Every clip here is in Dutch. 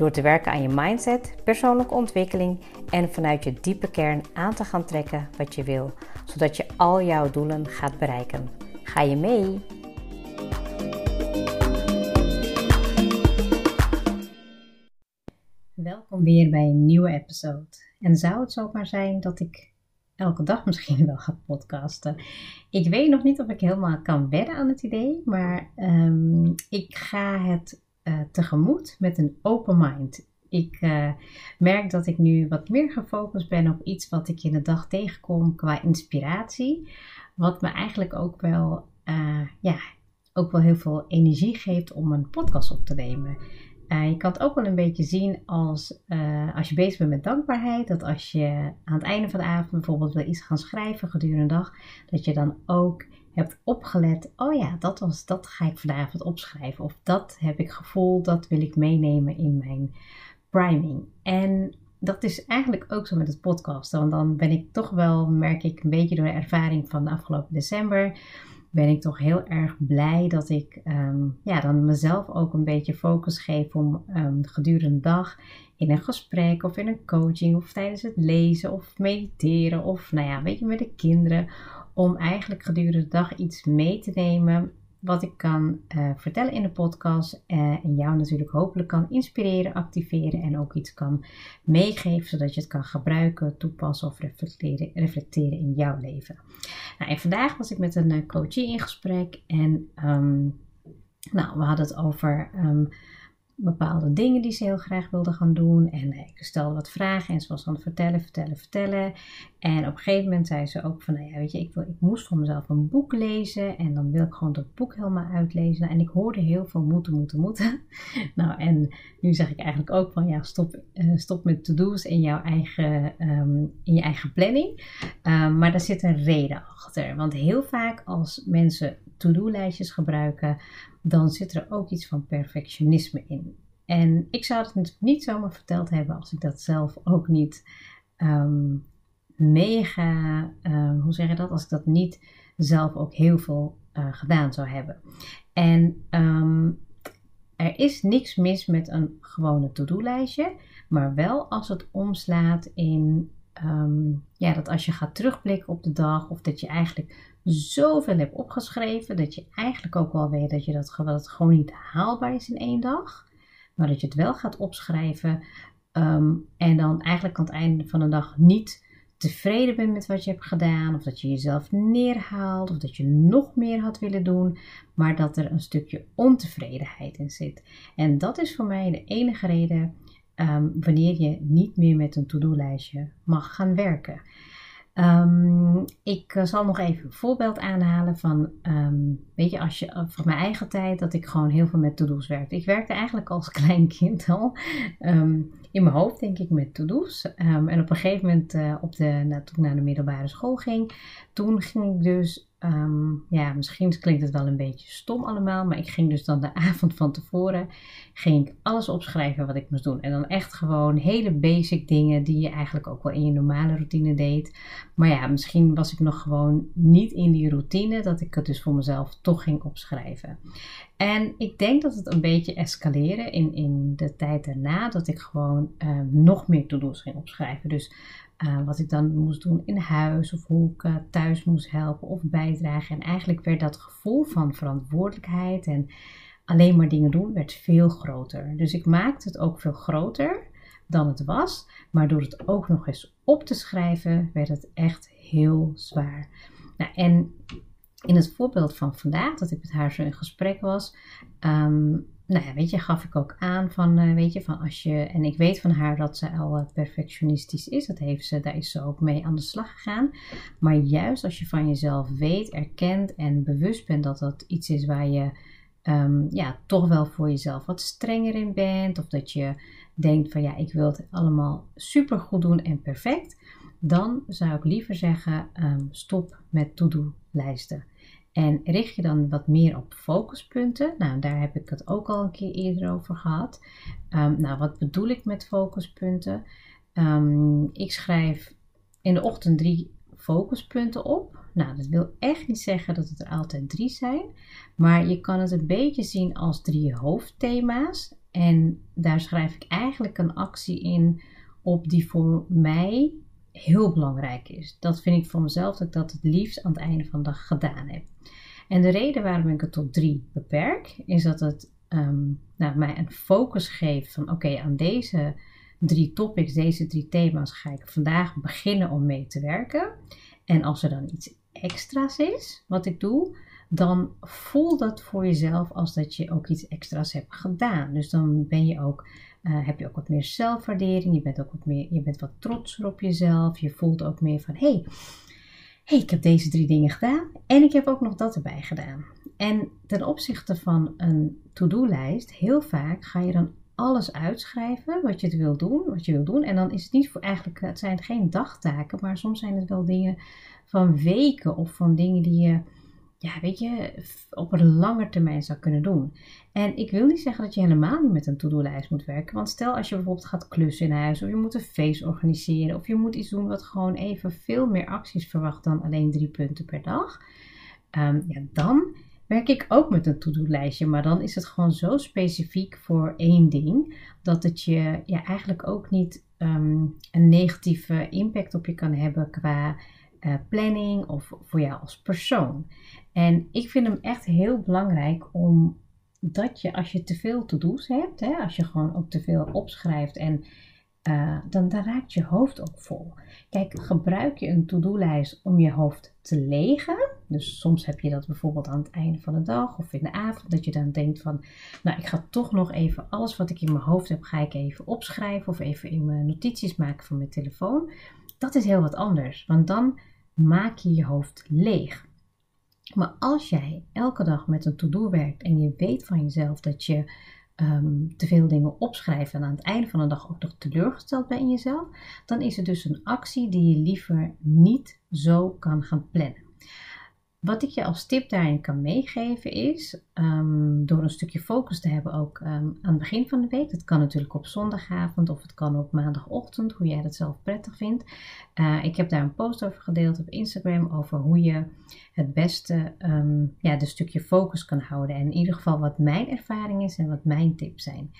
Door te werken aan je mindset, persoonlijke ontwikkeling en vanuit je diepe kern aan te gaan trekken wat je wil, zodat je al jouw doelen gaat bereiken. Ga je mee? Welkom weer bij een nieuwe episode. En zou het zomaar zijn dat ik elke dag misschien wel ga podcasten? Ik weet nog niet of ik helemaal kan wedden aan het idee, maar um, ik ga het tegemoet met een open mind. Ik uh, merk dat ik nu wat meer gefocust ben op iets wat ik in de dag tegenkom qua inspiratie. Wat me eigenlijk ook wel, uh, ja, ook wel heel veel energie geeft om een podcast op te nemen. je kan het ook wel een beetje zien als, als je bezig bent met dankbaarheid. Dat als je aan het einde van de avond bijvoorbeeld wil iets gaan schrijven gedurende de dag. Dat je dan ook hebt opgelet, oh ja, dat, was, dat ga ik vanavond opschrijven. Of dat heb ik gevoeld, dat wil ik meenemen in mijn priming. En dat is eigenlijk ook zo met het podcasten. Want dan ben ik toch wel, merk ik een beetje door de ervaring van de afgelopen december, ben ik toch heel erg blij dat ik um, ja, dan mezelf ook een beetje focus geef om um, gedurende de dag in een gesprek of in een coaching of tijdens het lezen of mediteren of nou ja, weet je, met de kinderen om eigenlijk gedurende de dag iets mee te nemen wat ik kan uh, vertellen in de podcast uh, en jou natuurlijk hopelijk kan inspireren, activeren en ook iets kan meegeven zodat je het kan gebruiken, toepassen of reflecteren, reflecteren in jouw leven. Nou, en vandaag was ik met een uh, coachie in gesprek en um, nou, we hadden het over um, bepaalde dingen die ze heel graag wilde gaan doen. En ik stelde wat vragen en ze was aan vertellen, vertellen, vertellen. En op een gegeven moment zei ze ook van, nou ja, weet je, ik, wil, ik moest voor mezelf een boek lezen. En dan wil ik gewoon dat boek helemaal uitlezen. En ik hoorde heel veel moeten, moeten, moeten. nou, en nu zeg ik eigenlijk ook van, ja, stop, uh, stop met to-do's in jouw eigen, um, in je eigen planning. Um, maar daar zit een reden achter. Want heel vaak als mensen to-do-lijstjes gebruiken, dan zit er ook iets van perfectionisme in. En ik zou het niet zomaar verteld hebben als ik dat zelf ook niet um, mega, uh, hoe zeg je dat, als ik dat niet zelf ook heel veel uh, gedaan zou hebben. En um, er is niks mis met een gewone to-do-lijstje, maar wel als het omslaat in ja, dat als je gaat terugblikken op de dag of dat je eigenlijk zoveel hebt opgeschreven dat je eigenlijk ook wel weet dat, je dat, het gewoon niet haalbaar is in één dag. Maar dat je het wel gaat opschrijven um, en dan eigenlijk aan het einde van de dag niet tevreden bent met wat je hebt gedaan, of dat je jezelf neerhaalt, of dat je nog meer had willen doen, maar dat er een stukje ontevredenheid in zit. En dat is voor mij de enige reden um, wanneer je niet meer met een to-do-lijstje mag gaan werken. Um, ik eh, zal nog even een voorbeeld aanhalen van, um, weet je, als je, uh, van mijn eigen tijd, dat ik gewoon heel veel met to-do's werkte. Ik werkte eigenlijk als klein kind al, um, in mijn hoofd denk ik met to-do's. en op een gegeven moment, uh, op de, toen ik naar de middelbare school ging, toen ging ik dus Um, ja, misschien klinkt het wel een beetje stom allemaal, maar ik ging dus dan de avond van tevoren, ging ik alles opschrijven wat ik moest doen. En dan echt gewoon hele basic dingen die je eigenlijk ook wel in je normale routine deed. Maar ja, misschien was ik nog gewoon niet in die routine, dat ik het dus voor mezelf toch ging opschrijven. En ik denk dat het een beetje escaleren in, in de tijd daarna, dat ik gewoon uh, nog meer to-do's ging opschrijven. Dus uh, wat ik dan moest doen in huis of hoe ik uh, thuis moest helpen of bijdragen. En eigenlijk werd dat gevoel van verantwoordelijkheid en alleen maar dingen doen, werd veel groter. Dus ik maakte het ook veel groter dan het was. Maar door het ook nog eens op te schrijven, werd het echt heel zwaar. Nou, en in het voorbeeld van vandaag, dat ik met haar zo in gesprek was, um, nou ja, weet je, gaf ik ook aan van, uh, weet je, van als je, en ik weet van haar dat ze al uh, perfectionistisch is, dat heeft ze, daar is ze ook mee aan de slag gegaan. Maar juist als je van jezelf weet, erkent en bewust bent dat dat iets is waar je ehm, ja, toch wel voor jezelf wat strenger in bent. Of dat je denkt van ja, ik wil het allemaal super goed doen en perfect. Dan zou ik liever zeggen, ehm, stop met to-do-lijsten. En richt je dan wat meer op focuspunten. Nou, daar heb ik het ook al een keer eerder over gehad. Um, nou, wat bedoel ik met focuspunten? Um, ik schrijf in de ochtend drie focuspunten op. Nou, dat wil echt niet zeggen dat het er altijd drie zijn. Maar je kan het een beetje zien als drie hoofdthema's. En daar schrijf ik eigenlijk een actie in op die voor mij heel belangrijk is. Dat vind ik voor mezelf dat ik dat het liefst aan het einde van de dag gedaan heb. En de reden waarom ik het tot drie beperk, is dat het um, nou, mij een focus geeft van oké, aan deze drie topics, deze drie thema's ga ik vandaag beginnen om mee te werken. En als er dan iets extra's is wat ik doe, dan voel dat voor jezelf als dat je ook iets extra's hebt gedaan. Dus dan ben je ook, uh, heb je ook wat meer zelfwaardering, je bent ook wat meer, je bent wat trotser op jezelf, je voelt ook meer van hé, hey, ik heb deze drie dingen gedaan en ik heb ook nog dat erbij gedaan. En ten opzichte van een to-do-lijst, heel vaak ga je dan alles uitschrijven wat je wil doen, wat je wil doen. En dan is het niet voor eigenlijk, het zijn geen dagtaken, maar soms zijn het wel dingen van weken of van dingen die je, ja, weet je, op een lange termijn zou kunnen doen. En ik wil niet zeggen dat je helemaal niet met een to-do-lijst moet werken. Want stel als je bijvoorbeeld gaat klussen in huis, of je moet een feest organiseren, of je moet iets doen wat gewoon even veel meer acties verwacht dan alleen drie punten per dag. Um, ja, dan werk ik ook met een to-do-lijstje, maar dan is het gewoon zo specifiek voor één ding dat het je ja, eigenlijk ook niet um, een negatieve impact op je kan hebben qua uh, planning of voor jou als persoon. En ik vind hem echt heel belangrijk om dat je als je te veel to-do's hebt, hè, als je gewoon ook te veel opschrijft en uh, dan, dan raakt je hoofd ook vol. Kijk, gebruik je een to-do-lijst om je hoofd te legen. Dus soms heb je dat bijvoorbeeld aan het einde van de dag of in de avond, dat je dan denkt van, nou, ik ga toch nog even alles wat ik in mijn hoofd heb, ga ik even opschrijven of even in mijn notities maken van mijn telefoon. Dat is heel wat anders, want dan maak je je hoofd leeg. Maar als jij elke dag met een to-do werkt en je weet van jezelf dat je um, te veel dingen opschrijft en aan het einde van de dag ook nog teleurgesteld bent in jezelf, dan is het dus een actie die je liever niet zo kan gaan plannen. Wat ik je als tip daarin kan meegeven is, um, door een stukje focus te hebben ook um, aan het begin van de week. Dat kan natuurlijk op zondagavond of het kan op maandagochtend, hoe jij dat zelf prettig vindt. Uh, ik heb daar een post over gedeeld op Instagram over hoe je het beste um, ja, de stukje focus kan houden. En in ieder geval wat mijn ervaring is en wat mijn tips zijn.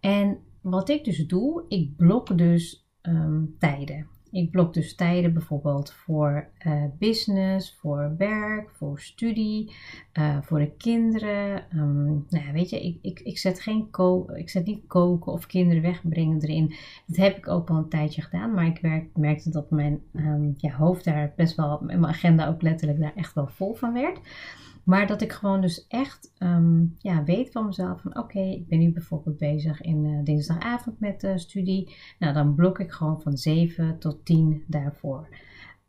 En wat ik dus doe, ik blok dus tijden. Ik blok dus tijden bijvoorbeeld voor uh, business, voor werk, voor studie, uh, voor de kinderen. Um, nou ja, weet je, ik, ik, ik, zet geen ik zet niet koken of kinderen wegbrengen erin. Dat heb ik ook al een tijdje gedaan, maar ik werk, merkte dat mijn um, ja, hoofd daar best wel, mijn agenda ook letterlijk daar echt wel vol van werd. Maar dat ik gewoon dus echt um, ja, weet van mezelf van oké, ik ben nu bijvoorbeeld bezig in uh, dinsdagavond met de studie. Nou, dan blok ik gewoon van 7 tot 10 daarvoor.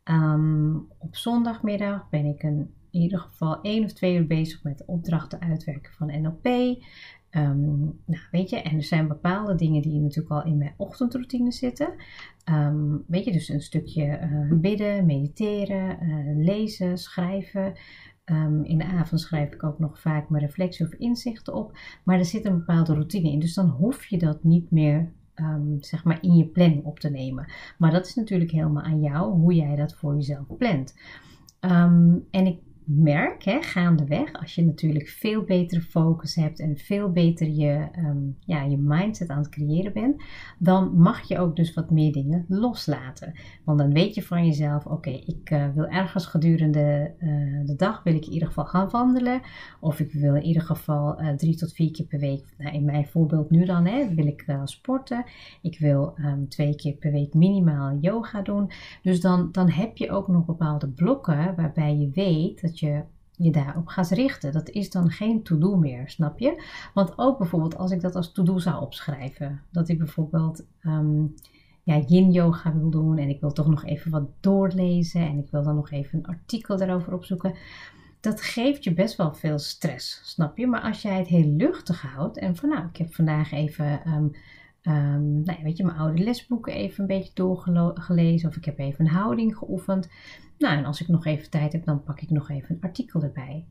Um, op zondagmiddag ben ik een, in ieder geval één of twee uur bezig met opdrachten uitwerken van NLP. Ehm, nou, weet je, en er zijn bepaalde dingen die natuurlijk al in mijn ochtendroutine zitten. Weet je, dus een stukje uh, bidden, mediteren, lezen, schrijven. Um, in de avond schrijf ik ook nog vaak mijn reflectie of inzichten op. Maar er zit een bepaalde routine in. Dus dan hoef je dat niet meer um, zeg maar in je planning op te nemen. Maar dat is natuurlijk helemaal aan jou hoe jij dat voor jezelf plant. Um, en ik merk, hè, gaandeweg, als je natuurlijk veel betere focus hebt en veel beter je, um, ja, je mindset aan het creëren bent, dan mag je ook dus wat meer dingen loslaten. Want dan weet je van jezelf, oké, ik uh, wil ergens gedurende uh, de dag, wil ik in ieder geval gaan wandelen. Of ik wil in ieder geval uh, drie tot vier keer per week, nou, in mijn voorbeeld nu dan, hè, wil ik sporten. Ik wil um, twee keer per week minimaal yoga doen. Dus dan, dan heb je ook nog bepaalde blokken waarbij je weet dat je je daarop gaat richten. Dat is dan geen to-do meer, snap je? Want ook bijvoorbeeld als ik dat als to-do zou opschrijven, dat ik bijvoorbeeld um, ja, yin yoga wil doen en ik wil toch nog even wat doorlezen en ik wil dan nog even een artikel daarover opzoeken. dat geeft je best wel veel stress, snap je? Maar als jij het heel luchtig houdt en van nou, ik heb vandaag even, um, nou ja, weet je, mijn oude lesboeken even een beetje doorgelezen of ik heb even een houding geoefend. Nou, en als ik nog even tijd heb, dan pak ik nog even een artikel erbij.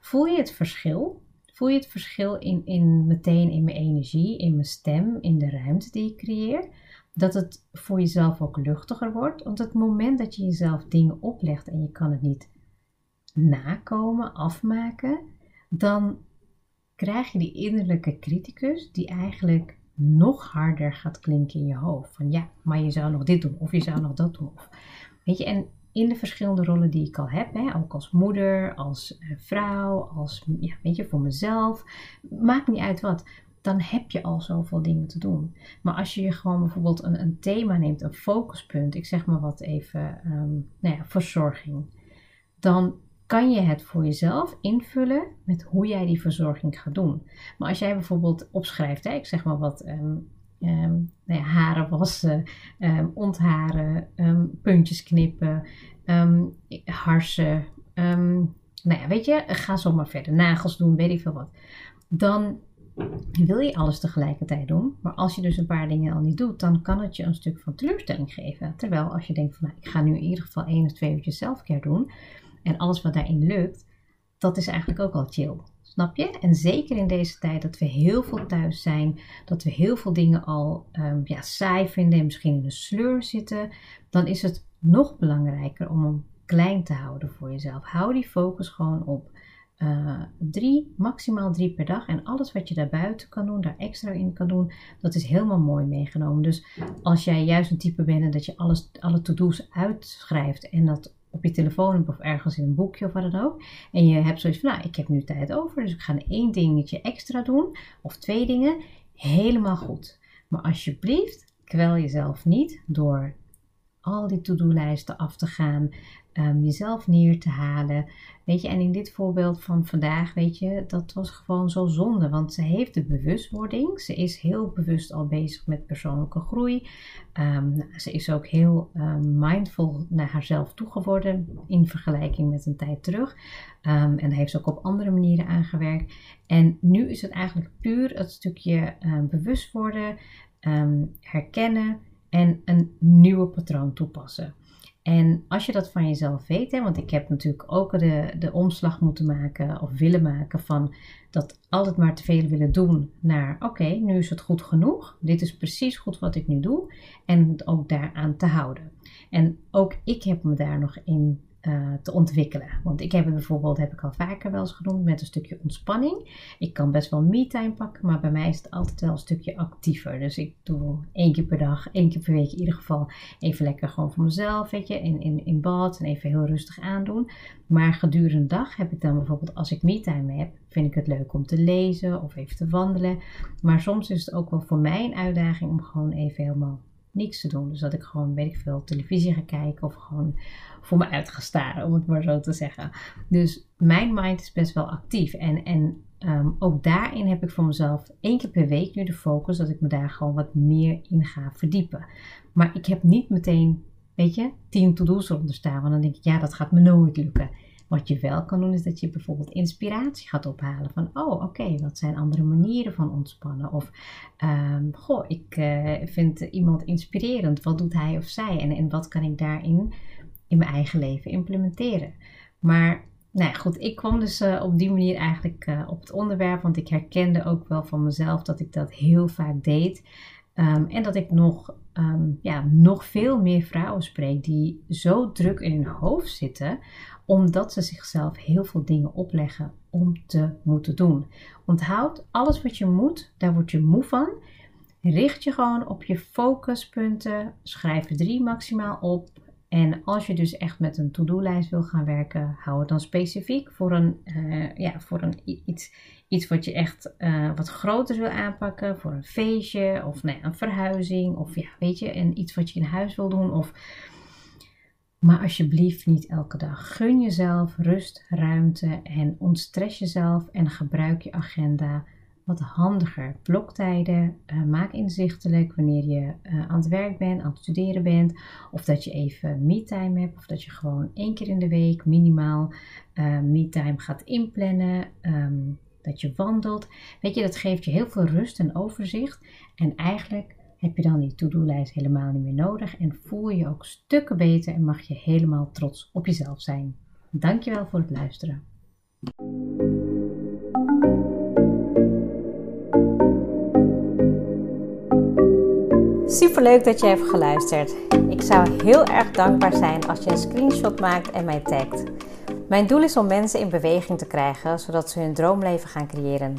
Voel je het verschil? Voel je het verschil in, in meteen in mijn energie, in mijn stem, in de ruimte die ik creëer? Dat het voor jezelf ook luchtiger wordt. Want het moment dat je jezelf dingen oplegt en je kan het niet nakomen, afmaken, dan krijg je die innerlijke criticus die eigenlijk nog harder gaat klinken in je hoofd. Van ja, maar je zou nog dit doen of je zou nog dat doen. Weet je, en in de verschillende rollen die ik al heb, hè, ook als moeder, als eh, vrouw, als, ja, weet je, voor mezelf, maakt niet uit wat, dan heb je al zoveel dingen te doen. Maar als je je gewoon bijvoorbeeld een, een thema neemt, een focuspunt, ik zeg maar wat even, um, nou ja, verzorging, dan kan je het voor jezelf invullen met hoe jij die verzorging gaat doen. Maar als jij bijvoorbeeld opschrijft, hè, ik zeg maar wat, um, um, haren wassen, um, ontharen, puntjes knippen, harsen, nou ja, weet je, ga zo maar verder, nagels doen, weet ik veel wat. Dan wil je alles tegelijkertijd doen. Maar als je dus een paar dingen al niet doet, dan kan het je een stuk van teleurstelling geven. Terwijl als je denkt van nou, ik ga nu in ieder geval één of twee uurtjes zelfcare doen, en alles wat daarin lukt, dat is eigenlijk ook al chill. Snap je? En zeker in deze tijd dat we heel veel thuis zijn, dat we heel veel dingen al um, ja, saai vinden en misschien in een sleur zitten, dan is het nog belangrijker om hem klein te houden voor jezelf. Hou die focus gewoon op uh, drie, maximaal drie per dag. En alles wat je daarbuiten kan doen, daar extra in kan doen, dat is helemaal mooi meegenomen. Dus als jij juist een type bent en dat je alles, alle to-do's uitschrijft en dat op je telefoon of ergens in een boekje of wat dan ook. En je hebt zoiets van, nou, ik heb nu tijd over, dus ik ga één dingetje extra doen of twee dingen. Helemaal goed. Maar alsjeblieft, kwel jezelf niet door al die to-do-lijsten af te gaan, um, jezelf neer te halen. Weet je, en in dit voorbeeld van vandaag, weet je, dat was gewoon zo zonde. Want ze heeft de bewustwording. Ze is heel bewust al bezig met persoonlijke groei. Um, ze is ook heel um, mindful naar haarzelf toegeworden in vergelijking met een tijd terug. en daar heeft ze ook op andere manieren aangewerkt. En nu is het eigenlijk puur het stukje bewust worden, herkennen en een nieuwe patroon toepassen. En als je dat van jezelf weet, hè, want ik heb natuurlijk ook de, de omslag moeten maken of willen maken van dat altijd maar te veel willen doen naar oké, nu is het goed genoeg. Dit is precies goed wat ik nu doe. En ook daaraan te houden. En ook ik heb me daar nog in uh, te ontwikkelen. Want ik heb het bijvoorbeeld, heb ik al vaker wel eens genoemd, met een stukje ontspanning. Ik kan best wel me-time pakken, maar bij mij is het altijd wel een stukje actiever. Dus ik doe één keer per dag, één keer per week in ieder geval even lekker gewoon voor mezelf, weet je, in, in, in bad en even heel rustig aandoen. Maar gedurende de dag heb ik dan bijvoorbeeld, als ik me-time heb, vind ik het leuk om te lezen of even te wandelen. Maar soms is het ook wel voor mij een uitdaging om gewoon even helemaal niks te doen. Dus dat ik gewoon, weet ik veel, televisie ga kijken of gewoon voor me uit ga staren, om het maar zo te zeggen. Dus mijn mind is best wel actief. En, en ehm, ook daarin heb ik voor mezelf één keer per week nu de focus dat ik me daar gewoon wat meer in ga verdiepen. Maar ik heb niet meteen, weet je, tien to-do's eronder staan. Want dan denk ik, ja, dat gaat me nooit lukken. Wat je wel kan doen, is dat je bijvoorbeeld inspiratie gaat ophalen. Van, oh, oké, wat zijn andere manieren van ontspannen? Of, um, goh, ik uh, vind iemand inspirerend. Wat doet hij of zij? En, en wat kan ik daarin in mijn eigen leven implementeren? Maar, nou ja, goed, ik kwam dus uh, op die manier eigenlijk uh, op het onderwerp. Want ik herkende ook wel van mezelf dat ik dat heel vaak deed. Um, en dat ik nog, um, ja, nog veel meer vrouwen spreek die zo druk in hun hoofd zitten omdat ze zichzelf heel veel dingen opleggen om te moeten doen. Onthoud, alles wat je moet, daar word je moe van. Richt je gewoon op je focuspunten. Schrijf er drie maximaal op. En als je dus echt met een to-do-lijst wil gaan werken, hou het dan specifiek voor een, uh, ja, voor een iets, iets wat je echt uh, wat groter wil aanpakken. Voor een feestje of nee, een verhuizing. Of ja, weet je, en iets wat je in huis wil doen. Of maar alsjeblieft niet elke dag. Gun jezelf rust, ruimte en ontstress jezelf en gebruik je agenda wat handiger. Bloktijden uh, maak inzichtelijk wanneer je uh, aan het werk bent, aan het studeren bent. Of dat je even me-time hebt. Of dat je gewoon één keer in de week minimaal uh, me-time gaat inplannen. Um, dat je wandelt. Weet je, dat geeft je heel veel rust en overzicht. En eigenlijk heb je dan die to-do-lijst helemaal niet meer nodig. En voel je ook stukken beter en mag je helemaal trots op jezelf zijn. Dankjewel voor het luisteren. Super leuk dat je hebt geluisterd. Ik zou heel erg dankbaar zijn als je een screenshot maakt en mij tagt. Mijn doel is om mensen in beweging te krijgen, zodat ze hun droomleven gaan creëren.